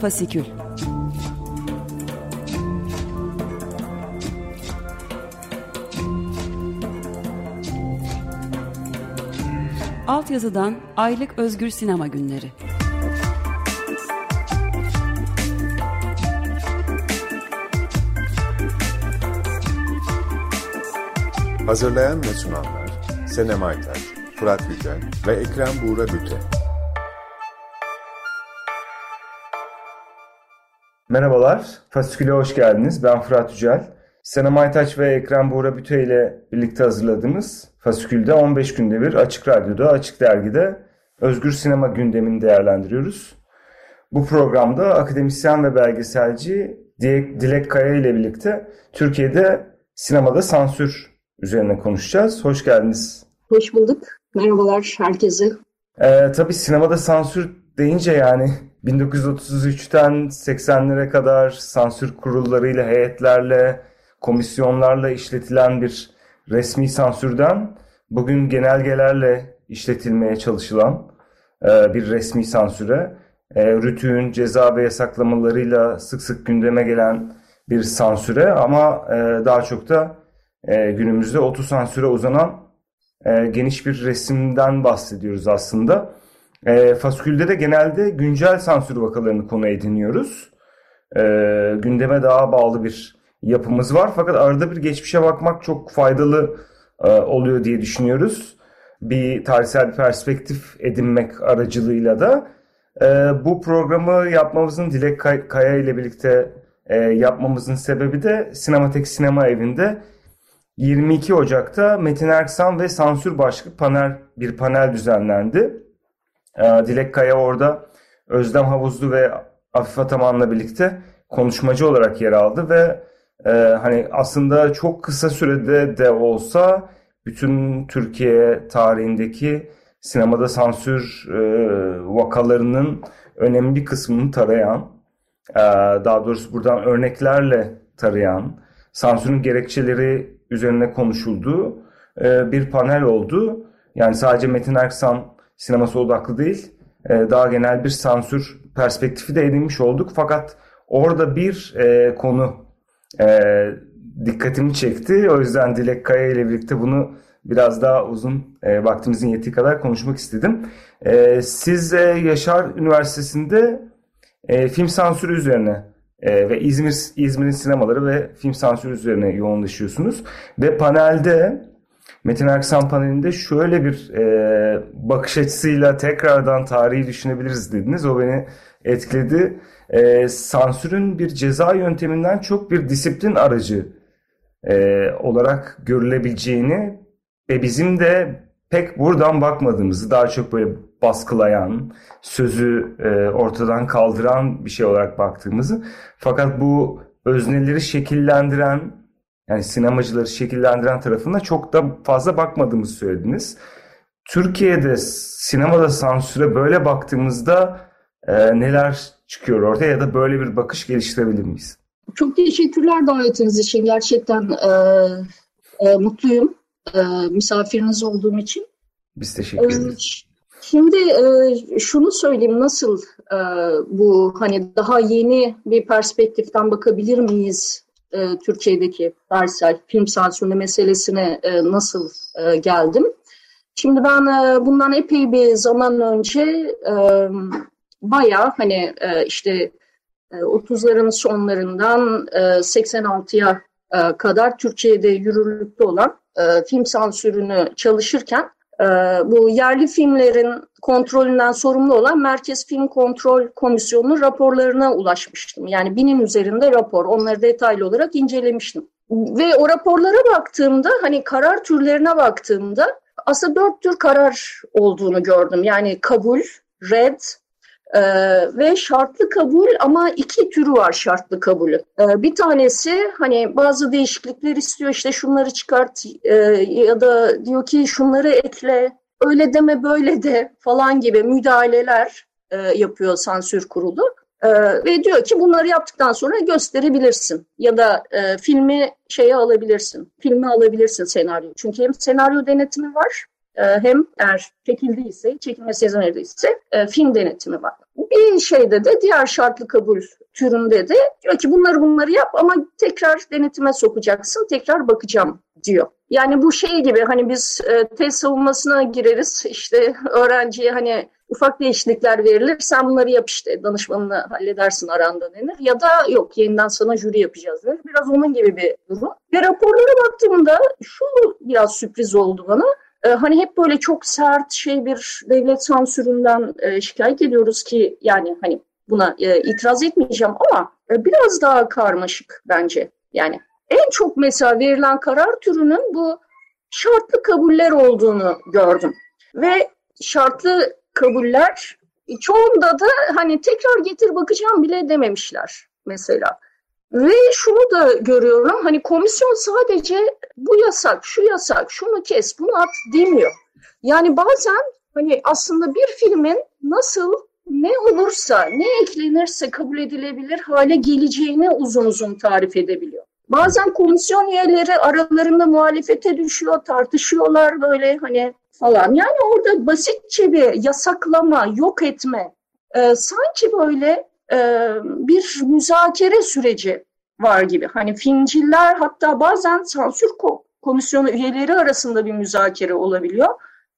Fasikül Altyazıdan Aylık Özgür Sinema Günleri Hazırlayan ve sunanlar Senem Aytaç, Fırat Yücel ve Ekrem Buğra Büte. Merhabalar, Fasikül'e hoş geldiniz. Ben Fırat Yücel. Senem Aytaç ve Ekrem Buğra Büte ile birlikte hazırladığımız Fasikül'de 15 günde bir Açık Radyo'da, Açık Dergi'de özgür sinema gündemini değerlendiriyoruz. Bu programda akademisyen ve belgeselci Dilek Kaya ile birlikte Türkiye'de sinemada sansür üzerine konuşacağız. Hoş geldiniz. Hoş bulduk. Merhabalar herkese. Ee, tabii sinemada sansür deyince yani 1933'ten 80'lere kadar sansür kurullarıyla, heyetlerle, komisyonlarla işletilen bir resmi sansürden bugün genelgelerle işletilmeye çalışılan e, bir resmi sansüre, e, ceza ve yasaklamalarıyla sık sık gündeme gelen bir sansüre ama e, daha çok da e, günümüzde otosansüre uzanan e, geniş bir resimden bahsediyoruz aslında. E, Faskül'de de genelde güncel sansür vakalarını konu ediniyoruz. E, gündeme daha bağlı bir yapımız var fakat arada bir geçmişe bakmak çok faydalı e, oluyor diye düşünüyoruz. Bir tarihsel perspektif edinmek aracılığıyla da e, bu programı yapmamızın Dilek Kaya ile birlikte e, yapmamızın sebebi de Sinematek Sinema Evi'nde 22 Ocak'ta Metin Erksan ve sansür başlıklı panel bir panel düzenlendi. Ee, Dilek Kaya orada Özlem Havuzlu ve Afif Ataman'la birlikte konuşmacı olarak yer aldı ve e, hani aslında çok kısa sürede de olsa bütün Türkiye tarihindeki sinemada sansür e, vakalarının önemli kısmını tarayan, e, daha doğrusu buradan örneklerle tarayan, sansürün gerekçeleri üzerine konuşulduğu e, bir panel oldu. Yani sadece Metin Erksan sineması odaklı değil, e, daha genel bir sansür perspektifi de edinmiş olduk. Fakat orada bir e, konu e, dikkatimi çekti. O yüzden Dilek Kaya ile birlikte bunu biraz daha uzun e, vaktimizin yettiği kadar konuşmak istedim. Siz Yaşar Üniversitesi'nde film sansürü üzerine ve İzmir İzmir'in sinemaları ve film sansürü üzerine yoğunlaşıyorsunuz. Ve panelde Metin Erksan panelinde şöyle bir e, bakış açısıyla tekrardan tarihi düşünebiliriz dediniz. O beni etkiledi. E, sansürün bir ceza yönteminden çok bir disiplin aracı e, olarak görülebileceğini ve bizim de pek buradan bakmadığımızı daha çok böyle baskılayan, sözü e, ortadan kaldıran bir şey olarak baktığımızı fakat bu özneleri şekillendiren yani sinemacıları şekillendiren tarafına çok da fazla bakmadığımızı söylediniz. Türkiye'de sinemada sansüre böyle baktığımızda e, neler çıkıyor ortaya ya da böyle bir bakış geliştirebilir miyiz? Çok teşekkürler davetiniz için. Gerçekten e, e, mutluyum e, misafiriniz olduğum için. Biz teşekkür e, ederiz. Şimdi e, şunu söyleyeyim nasıl e, bu hani daha yeni bir perspektiften bakabilir miyiz e, Türkiye'deki tarihsel film sansürü meselesine e, nasıl e, geldim? Şimdi ben e, bundan epey bir zaman önce e, bayağı hani e, işte e, 30'ların sonlarından e, 86'ya e, kadar Türkiye'de yürürlükte olan e, film sansürünü çalışırken bu yerli filmlerin kontrolünden sorumlu olan Merkez Film Kontrol Komisyonu'nun raporlarına ulaşmıştım. Yani binin üzerinde rapor. Onları detaylı olarak incelemiştim. Ve o raporlara baktığımda hani karar türlerine baktığımda aslında dört tür karar olduğunu gördüm. Yani kabul, red, ee, ve şartlı kabul ama iki türü var şartlı kabulü. Ee, bir tanesi hani bazı değişiklikler istiyor işte şunları çıkart e, ya da diyor ki şunları ekle öyle deme böyle de falan gibi müdahaleler e, yapıyor sansür kurulu. E, ve diyor ki bunları yaptıktan sonra gösterebilirsin ya da e, filmi şeye alabilirsin, filmi alabilirsin senaryo. Çünkü hem senaryo denetimi var hem eğer çekildiyse, çekilmesi izin veriliyse e, film denetimi var. Bir şeyde de diğer şartlı kabul türünde de diyor ki bunları bunları yap ama tekrar denetime sokacaksın, tekrar bakacağım diyor. Yani bu şey gibi hani biz e, tez savunmasına gireriz işte öğrenciye hani ufak değişiklikler verilir sen bunları yap işte danışmanını halledersin aranda denir ya da yok yeniden sana jüri yapacağız denir. Biraz onun gibi bir durum. Ve raporlara baktığımda şu biraz sürpriz oldu bana. Ee, hani hep böyle çok sert şey bir devlet sansüründen e, şikayet ediyoruz ki yani hani buna e, itiraz etmeyeceğim ama e, biraz daha karmaşık bence. Yani en çok mesela verilen karar türünün bu şartlı kabuller olduğunu gördüm. Ve şartlı kabuller çoğunda da hani tekrar getir bakacağım bile dememişler mesela. Ve şunu da görüyorum hani komisyon sadece bu yasak, şu yasak, şunu kes, bunu at demiyor. Yani bazen hani aslında bir filmin nasıl ne olursa, ne eklenirse kabul edilebilir hale geleceğini uzun uzun tarif edebiliyor. Bazen komisyon üyeleri aralarında muhalefete düşüyor, tartışıyorlar böyle hani falan. Yani orada basitçe bir yasaklama, yok etme, e, sanki böyle e, bir müzakere süreci var gibi. Hani filmciler hatta bazen sansür komisyonu üyeleri arasında bir müzakere olabiliyor.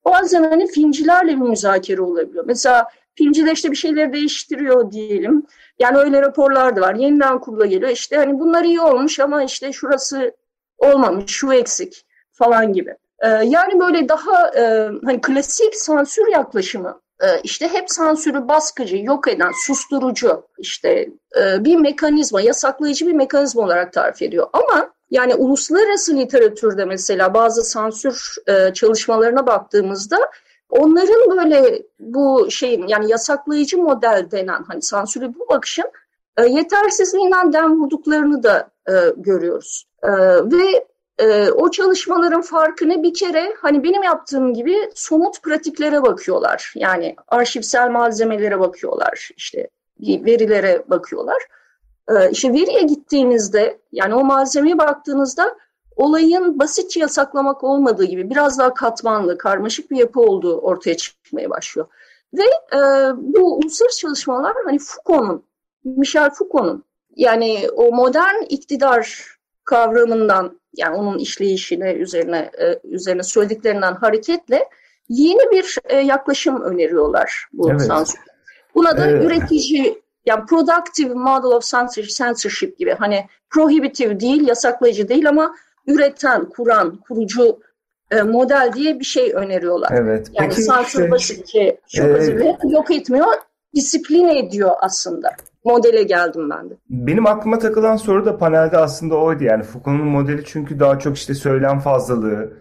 Bazen hani filmcilerle bir müzakere olabiliyor. Mesela filmciler işte bir şeyleri değiştiriyor diyelim. Yani öyle raporlar da var. Yeniden kurula geliyor. İşte hani bunlar iyi olmuş ama işte şurası olmamış, şu eksik falan gibi. Ee, yani böyle daha e, hani klasik sansür yaklaşımı e, işte hep sansürü baskıcı, yok eden, susturucu işte e, bir mekanizma, yasaklayıcı bir mekanizma olarak tarif ediyor. Ama yani uluslararası literatürde mesela bazı sansür e, çalışmalarına baktığımızda onların böyle bu şeyin yani yasaklayıcı model denen hani sansürü bu bakışın e, yetersizliğinden dem vurduklarını da görüyoruz. Ve e, o çalışmaların farkını bir kere hani benim yaptığım gibi somut pratiklere bakıyorlar. Yani arşivsel malzemelere bakıyorlar, işte verilere bakıyorlar. E, işte veriye gittiğinizde yani o malzemeye baktığınızda olayın basitçe yasaklamak olmadığı gibi biraz daha katmanlı, karmaşık bir yapı olduğu ortaya çıkmaya başlıyor. Ve e, bu uluslararası çalışmalar hani Foucault'un, Michel Foucault'un yani o modern iktidar kavramından yani onun işleyişine üzerine e, üzerine söylediklerinden hareketle yeni bir e, yaklaşım öneriyorlar bu evet. sansür. Buna da evet. üretici yani productive model of censorship gibi hani prohibitive değil, yasaklayıcı değil ama üreten, kuran, kurucu e, model diye bir şey öneriyorlar. Evet. Yani sansür şey, basitçe çok e, yok etmiyor, disiplin ediyor aslında modele geldim ben de. Benim aklıma takılan soru da panelde aslında oydu. Yani Foucault'un modeli çünkü daha çok işte söylem fazlalığı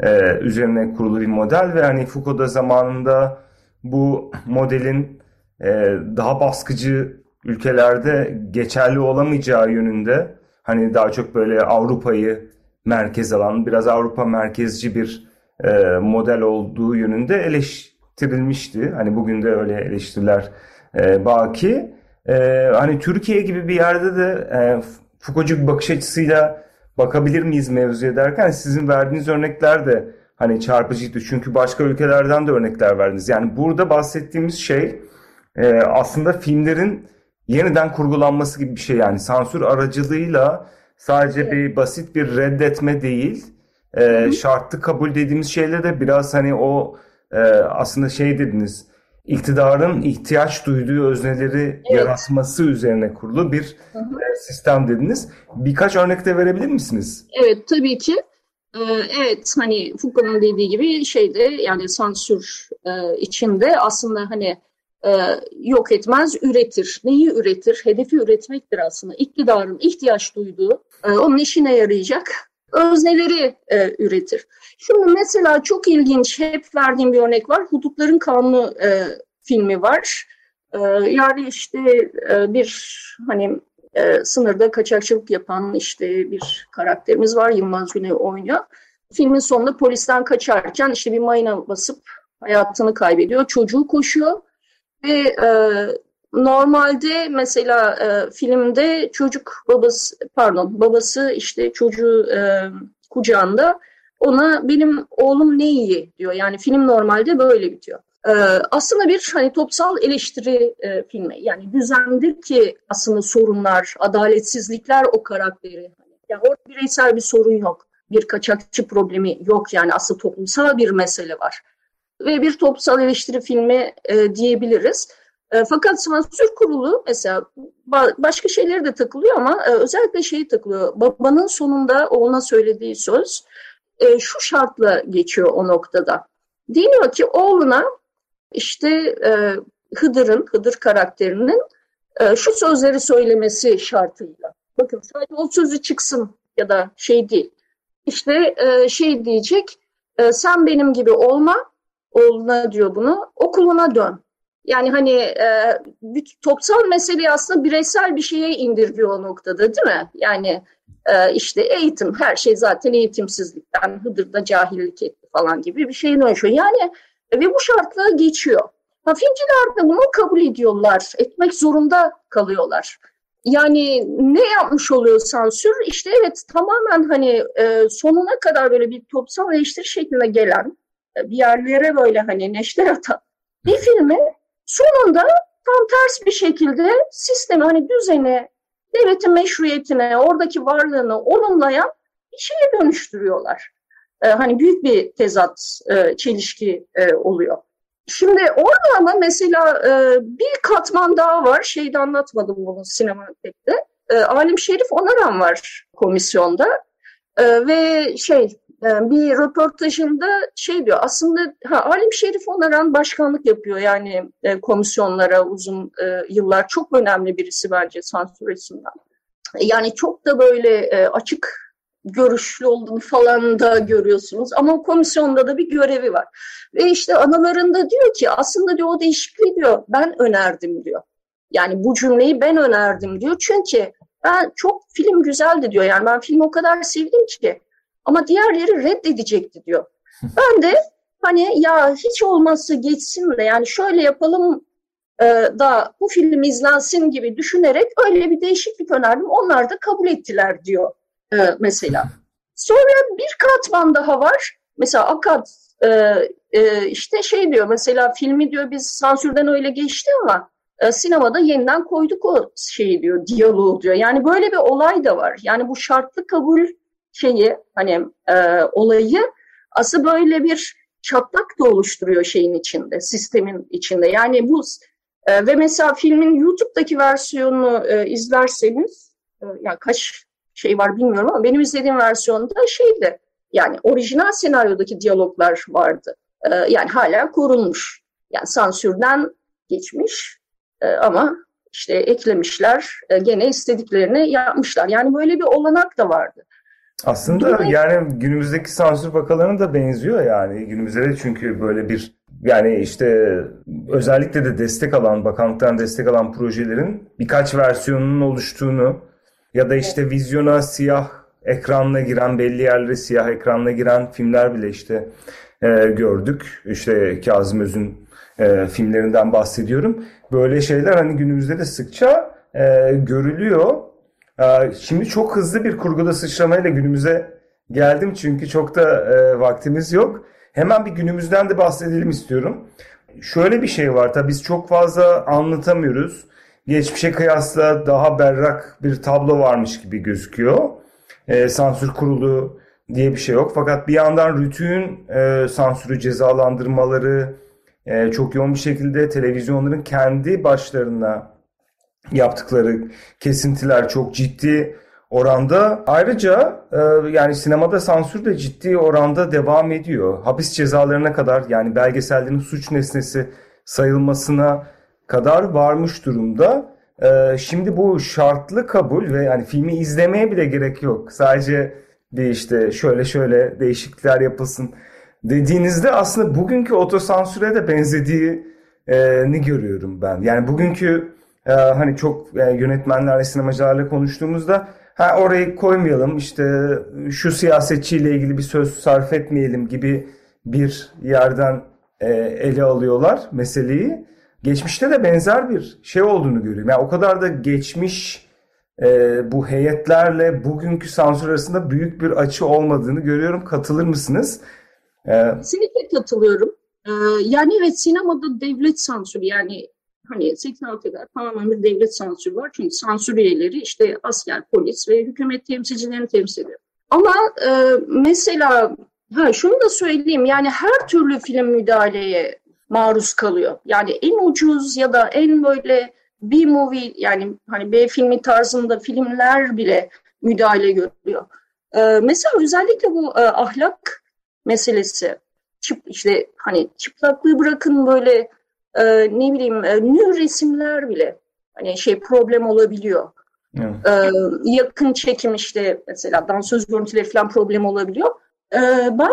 e, üzerine kurulu bir model ve hani Foucault da zamanında bu modelin e, daha baskıcı ülkelerde geçerli olamayacağı yönünde hani daha çok böyle Avrupa'yı merkez alan biraz Avrupa merkezci bir e, model olduğu yönünde eleştirilmişti. Hani bugün de öyle eleştiriler e, baki. Ee, hani Türkiye gibi bir yerde de e, Foucault'cu bir bakış açısıyla bakabilir miyiz mevzuya derken sizin verdiğiniz örnekler de hani çarpıcıydı. Çünkü başka ülkelerden de örnekler verdiniz. Yani burada bahsettiğimiz şey e, aslında filmlerin yeniden kurgulanması gibi bir şey. Yani sansür aracılığıyla sadece bir basit bir reddetme değil, e, şartlı kabul dediğimiz şeyle de biraz hani o e, aslında şey dediniz iktidarın ihtiyaç duyduğu özneleri evet. yaratması üzerine kurulu bir hı hı. E, sistem dediniz. Birkaç örnek de verebilir misiniz? Evet tabii ki. Ee, evet hani Foucault'un dediği gibi şeyde yani sansür e, içinde aslında hani e, yok etmez üretir. Neyi üretir? Hedefi üretmektir aslında. İktidarın ihtiyaç duyduğu, onun işine yarayacak özneleri e, üretir. Şimdi mesela çok ilginç, hep verdiğim bir örnek var. Hudutların Kanunu e, filmi var. E, yani işte e, bir hani e, sınırda kaçakçılık yapan işte bir karakterimiz var. Yılmaz Güney oynuyor. Filmin sonunda polisten kaçarken işte bir mayına basıp hayatını kaybediyor. Çocuğu koşuyor ve e, normalde mesela e, filmde çocuk babası pardon babası işte çocuğu e, kucağında ona benim oğlum ne iyi diyor. Yani film normalde böyle bitiyor. Ee, aslında bir hani topsal eleştiri e, filmi. Yani düzendir ki aslında sorunlar, adaletsizlikler o karakteri. Yani orada bireysel bir sorun yok. Bir kaçakçı problemi yok yani aslında toplumsal bir mesele var. Ve bir toplumsal eleştiri filmi e, diyebiliriz. E, fakat sansür kurulu mesela ba- başka şeyleri de takılıyor ama e, özellikle şeyi takılıyor. Babanın sonunda oğluna söylediği söz e, şu şartla geçiyor o noktada. Deniyor ki oğluna işte e, Hıdır'ın, Hıdır karakterinin şu sözleri söylemesi şartıyla. Bakın sadece o sözü çıksın ya da şey değil. İşte şey diyecek, sen benim gibi olma, oğluna diyor bunu, okuluna dön. Yani hani e, topsal meseleyi aslında bireysel bir şeye indirgiyor o noktada değil mi? Yani e, işte eğitim, her şey zaten eğitimsizlikten, Hıdır'da cahillik etti falan gibi bir şeyin dönüşüyor. Yani ve bu şartla geçiyor. Ha, de bunu kabul ediyorlar, etmek zorunda kalıyorlar. Yani ne yapmış oluyor sansür? İşte evet tamamen hani e, sonuna kadar böyle bir topsal eleştiri şeklinde gelen, e, bir yerlere böyle hani neşter atan bir filmi sonunda tam ters bir şekilde sistemi hani düzeni, devletin meşruiyetine, oradaki varlığını olumlayan bir şeye dönüştürüyorlar. E, hani büyük bir tezat, e, çelişki e, oluyor. Şimdi orada ama mesela e, bir katman daha var. Şeyde anlatmadım bunu sinema tekte. E, Alim Şerif Onaran var komisyonda. E, ve şey bir röportajında şey diyor aslında ha, Alim Şerif Onaran başkanlık yapıyor yani e, komisyonlara uzun e, yıllar. Çok önemli birisi bence sansür açısından. Yani çok da böyle e, açık görüşlü olduğunu falan da görüyorsunuz. Ama komisyonda da bir görevi var. Ve işte analarında diyor ki aslında diyor o değişikliği diyor ben önerdim diyor. Yani bu cümleyi ben önerdim diyor. Çünkü ben çok film güzeldi diyor. Yani ben filmi o kadar sevdim ki. Ama diğerleri reddedecekti diyor. Ben de hani ya hiç olmazsa geçsin de yani şöyle yapalım e, da bu film izlensin gibi düşünerek öyle bir değişiklik önerdim. Onlar da kabul ettiler diyor e, mesela. Sonra bir katman daha var. Mesela Akad e, e, işte şey diyor mesela filmi diyor biz sansürden öyle geçti ama e, sinemada yeniden koyduk o şeyi diyor diyaloğu diyor. Yani böyle bir olay da var. Yani bu şartlı kabul şeyi hani e, olayı aslında böyle bir çatlak da oluşturuyor şeyin içinde, sistemin içinde. Yani bu e, ve mesela filmin YouTube'daki versiyonunu e, izlerseniz e, yani kaç şey var bilmiyorum ama benim izlediğim versiyonda şeydi. Yani orijinal senaryodaki diyaloglar vardı. Ee, yani hala korunmuş. Yani sansürden geçmiş ee, ama işte eklemişler, e, gene istediklerini yapmışlar. Yani böyle bir olanak da vardı. Aslında Değil yani günümüzdeki sansür vakalarına da benziyor yani. Günümüzde de çünkü böyle bir yani işte özellikle de destek alan, bakanlıktan destek alan projelerin birkaç versiyonunun oluştuğunu ya da işte vizyona siyah ekranla giren belli yerlere siyah ekranla giren filmler bile işte e, gördük. İşte Kazım Öz'ün e, filmlerinden bahsediyorum. Böyle şeyler hani günümüzde de sıkça e, görülüyor. E, şimdi çok hızlı bir kurguda sıçramayla günümüze geldim çünkü çok da e, vaktimiz yok. Hemen bir günümüzden de bahsedelim istiyorum. Şöyle bir şey var tabii biz çok fazla anlatamıyoruz geçmişe kıyasla daha berrak bir tablo varmış gibi gözüküyor. E, sansür kurulu diye bir şey yok. Fakat bir yandan Rütü'nün e, sansürü cezalandırmaları e, çok yoğun bir şekilde televizyonların kendi başlarına yaptıkları kesintiler çok ciddi oranda. Ayrıca e, yani sinemada sansür de ciddi oranda devam ediyor. Hapis cezalarına kadar yani belgesellerin suç nesnesi sayılmasına kadar varmış durumda. Ee, şimdi bu şartlı kabul ve yani filmi izlemeye bile gerek yok. Sadece bir işte şöyle şöyle değişiklikler yapılsın dediğinizde aslında bugünkü otosansüre de benzediğini görüyorum ben. Yani bugünkü e, hani çok yani yönetmenlerle sinemacılarla konuştuğumuzda ha orayı koymayalım işte şu siyasetçiyle ilgili bir söz sarf etmeyelim gibi bir yerden e, ele alıyorlar meseleyi geçmişte de benzer bir şey olduğunu görüyorum. Yani o kadar da geçmiş e, bu heyetlerle bugünkü sansür arasında büyük bir açı olmadığını görüyorum. Katılır mısınız? Ee, Kesinlikle katılıyorum. Ee, yani evet sinemada devlet sansürü yani hani 86'ya kadar tamamen bir devlet sansürü var. Çünkü sansür üyeleri işte asker, polis ve hükümet temsilcilerini temsil ediyor. Ama e, mesela ha, şunu da söyleyeyim yani her türlü film müdahaleye maruz kalıyor. Yani en ucuz ya da en böyle B-movie yani hani B filmi tarzında filmler bile müdahale görüyor. Ee, mesela özellikle bu e, ahlak meselesi çıp işte hani çıplaklığı bırakın böyle e, ne bileyim e, resimler bile hani şey problem olabiliyor. Evet. E, yakın çekim işte mesela dansöz görüntüleri falan problem olabiliyor. E, ben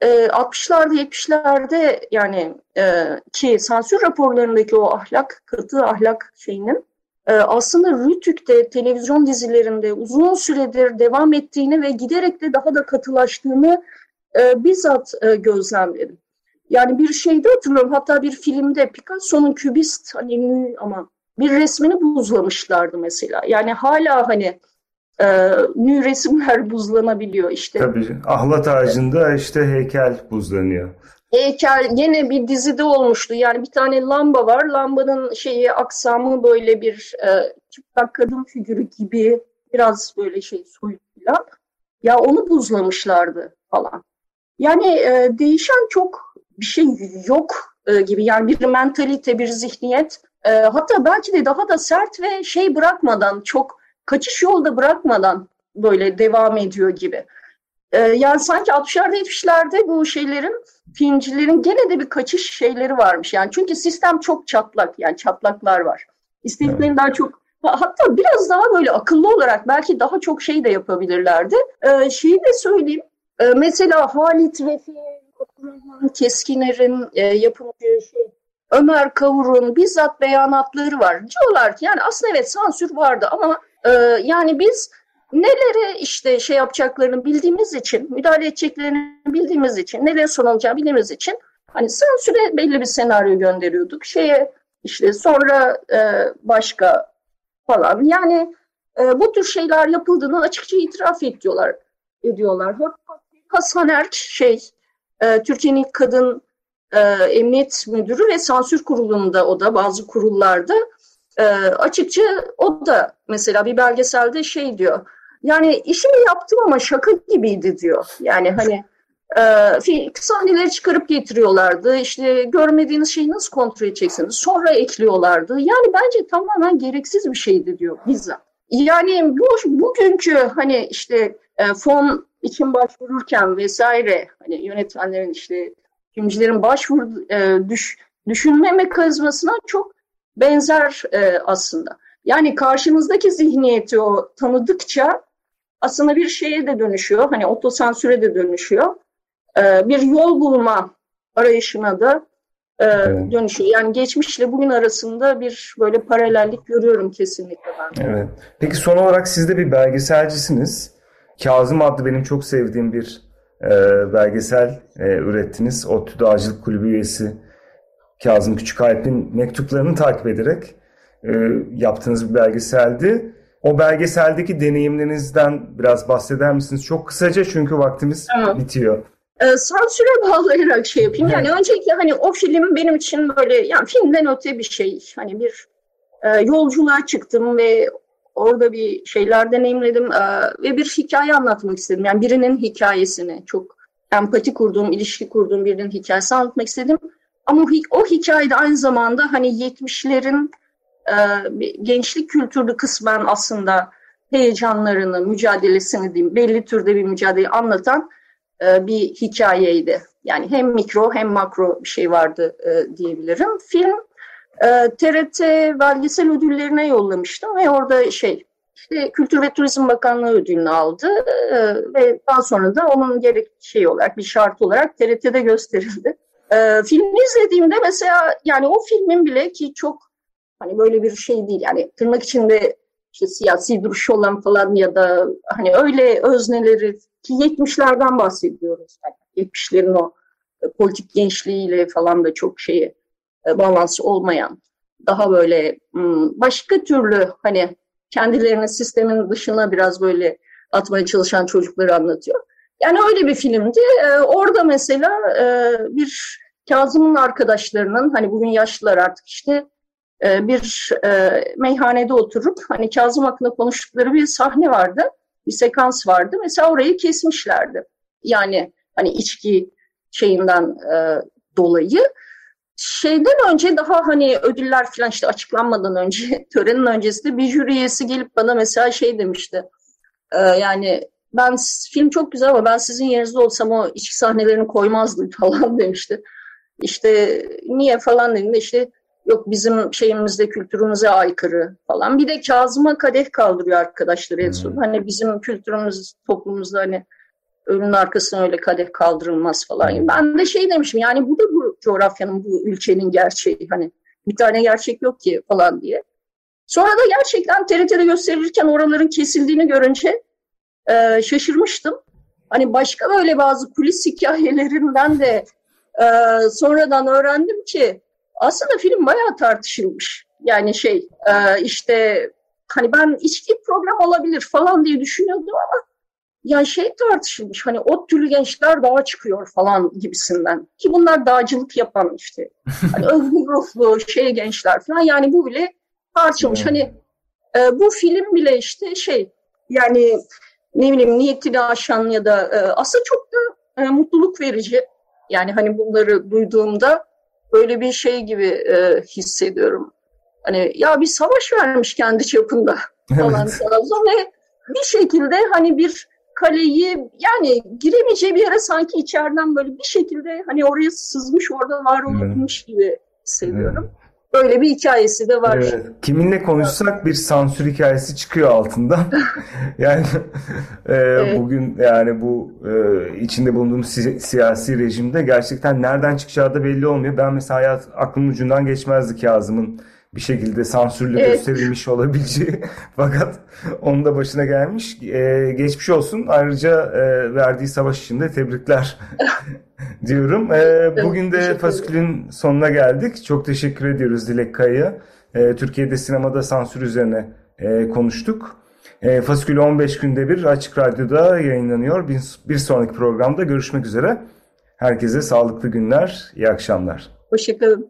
e, 60'larda 70'lerde yani e, ki sansür raporlarındaki o ahlak, katı ahlak şeyinin e, aslında Rütük'te televizyon dizilerinde uzun süredir devam ettiğini ve giderek de daha da katılaştığını e, bizzat e, gözlemledim. Yani bir şeyde hatırlıyorum hatta bir filmde Picasso'nun kübist hani ama bir resmini buzlamışlardı mesela. Yani hala hani e, nü resimler buzlanabiliyor işte. Tabii ahlat ağacında işte heykel buzlanıyor. Heykel yine bir dizide olmuştu. Yani bir tane lamba var. Lambanın şeyi aksamı böyle bir e, çıplak kadın figürü gibi biraz böyle şey soyut falan. Ya onu buzlamışlardı falan. Yani e, değişen çok bir şey yok e, gibi. Yani bir mentalite, bir zihniyet. E, hatta belki de daha da sert ve şey bırakmadan, çok kaçış yolda bırakmadan böyle devam ediyor gibi. E, yani sanki 60'larda 70'lerde bu şeylerin, filmcilerin gene de bir kaçış şeyleri varmış. Yani çünkü sistem çok çatlak, yani çatlaklar var. İstediklerini evet. daha çok hatta biraz daha böyle akıllı olarak belki daha çok şey de yapabilirlerdi. Ee, şeyi de söyleyeyim. Ee, mesela Halit Refi, Keskiner'in e, yapımcı şey, Ömer Kavur'un bizzat beyanatları var. Diyorlar ki yani aslında evet sansür vardı ama e, yani biz nelere işte şey yapacaklarını bildiğimiz için, müdahale edeceklerini bildiğimiz için, nelere son alacağı bildiğimiz için hani sansüre belli bir senaryo gönderiyorduk. Şeye işte sonra e, başka falan. Yani e, bu tür şeyler yapıldığını açıkça itiraf ediyorlar. ediyorlar. Hasan Erk şey e, Türkiye'nin kadın e, emniyet müdürü ve sansür kurulunda o da bazı kurullarda e, açıkça o da mesela bir belgeselde şey diyor. Yani işimi yaptım ama şaka gibiydi diyor. Yani hani e, sahneleri çıkarıp getiriyorlardı. İşte görmediğiniz şeyi nasıl kontrol edeceksiniz? Sonra ekliyorlardı. Yani bence tamamen gereksiz bir şeydi diyor bizzat. Yani bu bugünkü hani işte e, fon için başvururken vesaire hani yönetmenlerin işte filmcilerin başvur e, düş, düşünme mekanizmasına çok benzer e, aslında. Yani karşınızdaki zihniyeti o tanıdıkça aslında bir şeye de dönüşüyor. Hani otosansüre de dönüşüyor. E, bir yol bulma arayışına da e, evet. dönüşüyor. Yani geçmişle bugün arasında bir böyle paralellik görüyorum kesinlikle ben. Evet. Peki son olarak siz de bir belgeselcisiniz. Kazım adlı benim çok sevdiğim bir e, belgesel e, ürettiniz. ODTÜ Dağcılık Kulübü üyesi Kazım Küçükalp'in mektuplarını takip ederek e, yaptığınız bir belgeseldi. O belgeseldeki deneyimlerinizden biraz bahseder misiniz? Çok kısaca çünkü vaktimiz tamam. bitiyor. E, sansüre bağlayarak şey yapayım. Yani öncelikle hani o film benim için böyle yani filmden öte bir şey. Hani bir e, yolculuğa çıktım ve orada bir şeyler deneyimledim e, ve bir hikaye anlatmak istedim. Yani birinin hikayesini çok empati kurduğum, ilişki kurduğum birinin hikayesini anlatmak istedim. Ama o, hikayede aynı zamanda hani 70'lerin e, gençlik kültürlü kısmen aslında heyecanlarını, mücadelesini diyeyim, belli türde bir mücadeleyi anlatan e, bir hikayeydi. Yani hem mikro hem makro bir şey vardı e, diyebilirim. Film e, TRT belgesel ödüllerine yollamıştım ve orada şey işte Kültür ve Turizm Bakanlığı ödülünü aldı e, ve daha sonra da onun gerek şey olarak bir şart olarak TRT'de gösterildi. E, filmi izlediğimde mesela yani o filmin bile ki çok hani böyle bir şey değil yani tırnak içinde işte siyasi duruş olan falan ya da hani öyle özneleri ki 70'lerden bahsediyoruz. Yani 70'lerin o e, politik gençliğiyle falan da çok şeyi e, bağlantısı olmayan daha böyle başka türlü hani kendilerini sistemin dışına biraz böyle atmaya çalışan çocukları anlatıyor. Yani öyle bir filmdi. Ee, orada mesela e, bir Kazım'ın arkadaşlarının hani bugün yaşlılar artık işte e, bir e, meyhanede oturup hani Kazım hakkında konuştukları bir sahne vardı. Bir sekans vardı. Mesela orayı kesmişlerdi. Yani hani içki şeyinden e, dolayı. Şeyden önce daha hani ödüller falan işte açıklanmadan önce törenin öncesinde bir jüri üyesi gelip bana mesela şey demişti. E, yani ben film çok güzel ama ben sizin yerinizde olsam o içki sahnelerini koymazdım falan demişti. İşte niye falan dediğinde işte yok bizim şeyimizde kültürümüze aykırı falan. Bir de Kazım'a kadeh kaldırıyor arkadaşları en son. Hmm. Hani bizim kültürümüz toplumumuzda hani önün arkasına öyle kadeh kaldırılmaz falan. Hmm. Ben de şey demişim yani bu da bu coğrafyanın bu ülkenin gerçeği. Hani bir tane gerçek yok ki falan diye. Sonra da gerçekten TRT'de gösterilirken oraların kesildiğini görünce e, şaşırmıştım. Hani başka böyle bazı kulis hikayelerinden de e, sonradan öğrendim ki aslında film bayağı tartışılmış. Yani şey e, işte hani ben içki program olabilir falan diye düşünüyordum yani şey tartışılmış hani ot türlü gençler dağa çıkıyor falan gibisinden. Ki bunlar dağcılık yapan işte. Hani özgür ruhlu şey gençler falan yani bu bile tartışılmış. Hani e, bu film bile işte şey yani ne bileyim niyetini aşan ya da e, aslında çok da e, mutluluk verici. Yani hani bunları duyduğumda böyle bir şey gibi e, hissediyorum. Hani ya bir savaş vermiş kendi çapında falan evet. ve bir şekilde hani bir kaleyi yani giremeyeceği bir yere sanki içeriden böyle bir şekilde hani oraya sızmış orada var olmuş gibi hissediyorum. Evet. Böyle bir hikayesi de var. Evet. Kiminle konuşsak bir sansür hikayesi çıkıyor altından. yani e, evet. bugün yani bu e, içinde bulunduğumuz si- siyasi rejimde gerçekten nereden çıkacağı da belli olmuyor. Ben mesela hayat aklımın ucundan geçmezdi Kazım'ın bir şekilde sansürle evet. gösterilmiş olabileceği fakat onun da başına gelmiş. Ee, geçmiş olsun. Ayrıca e, verdiği savaş için de tebrikler diyorum. Ee, bugün de Faskül'ün sonuna geldik. Çok teşekkür ediyoruz Dilek Kaya'ya. Ee, Türkiye'de sinemada sansür üzerine e, konuştuk. E, Faskül 15 günde bir Açık Radyo'da yayınlanıyor. Bir, bir sonraki programda görüşmek üzere. Herkese sağlıklı günler, iyi akşamlar. Hoşçakalın.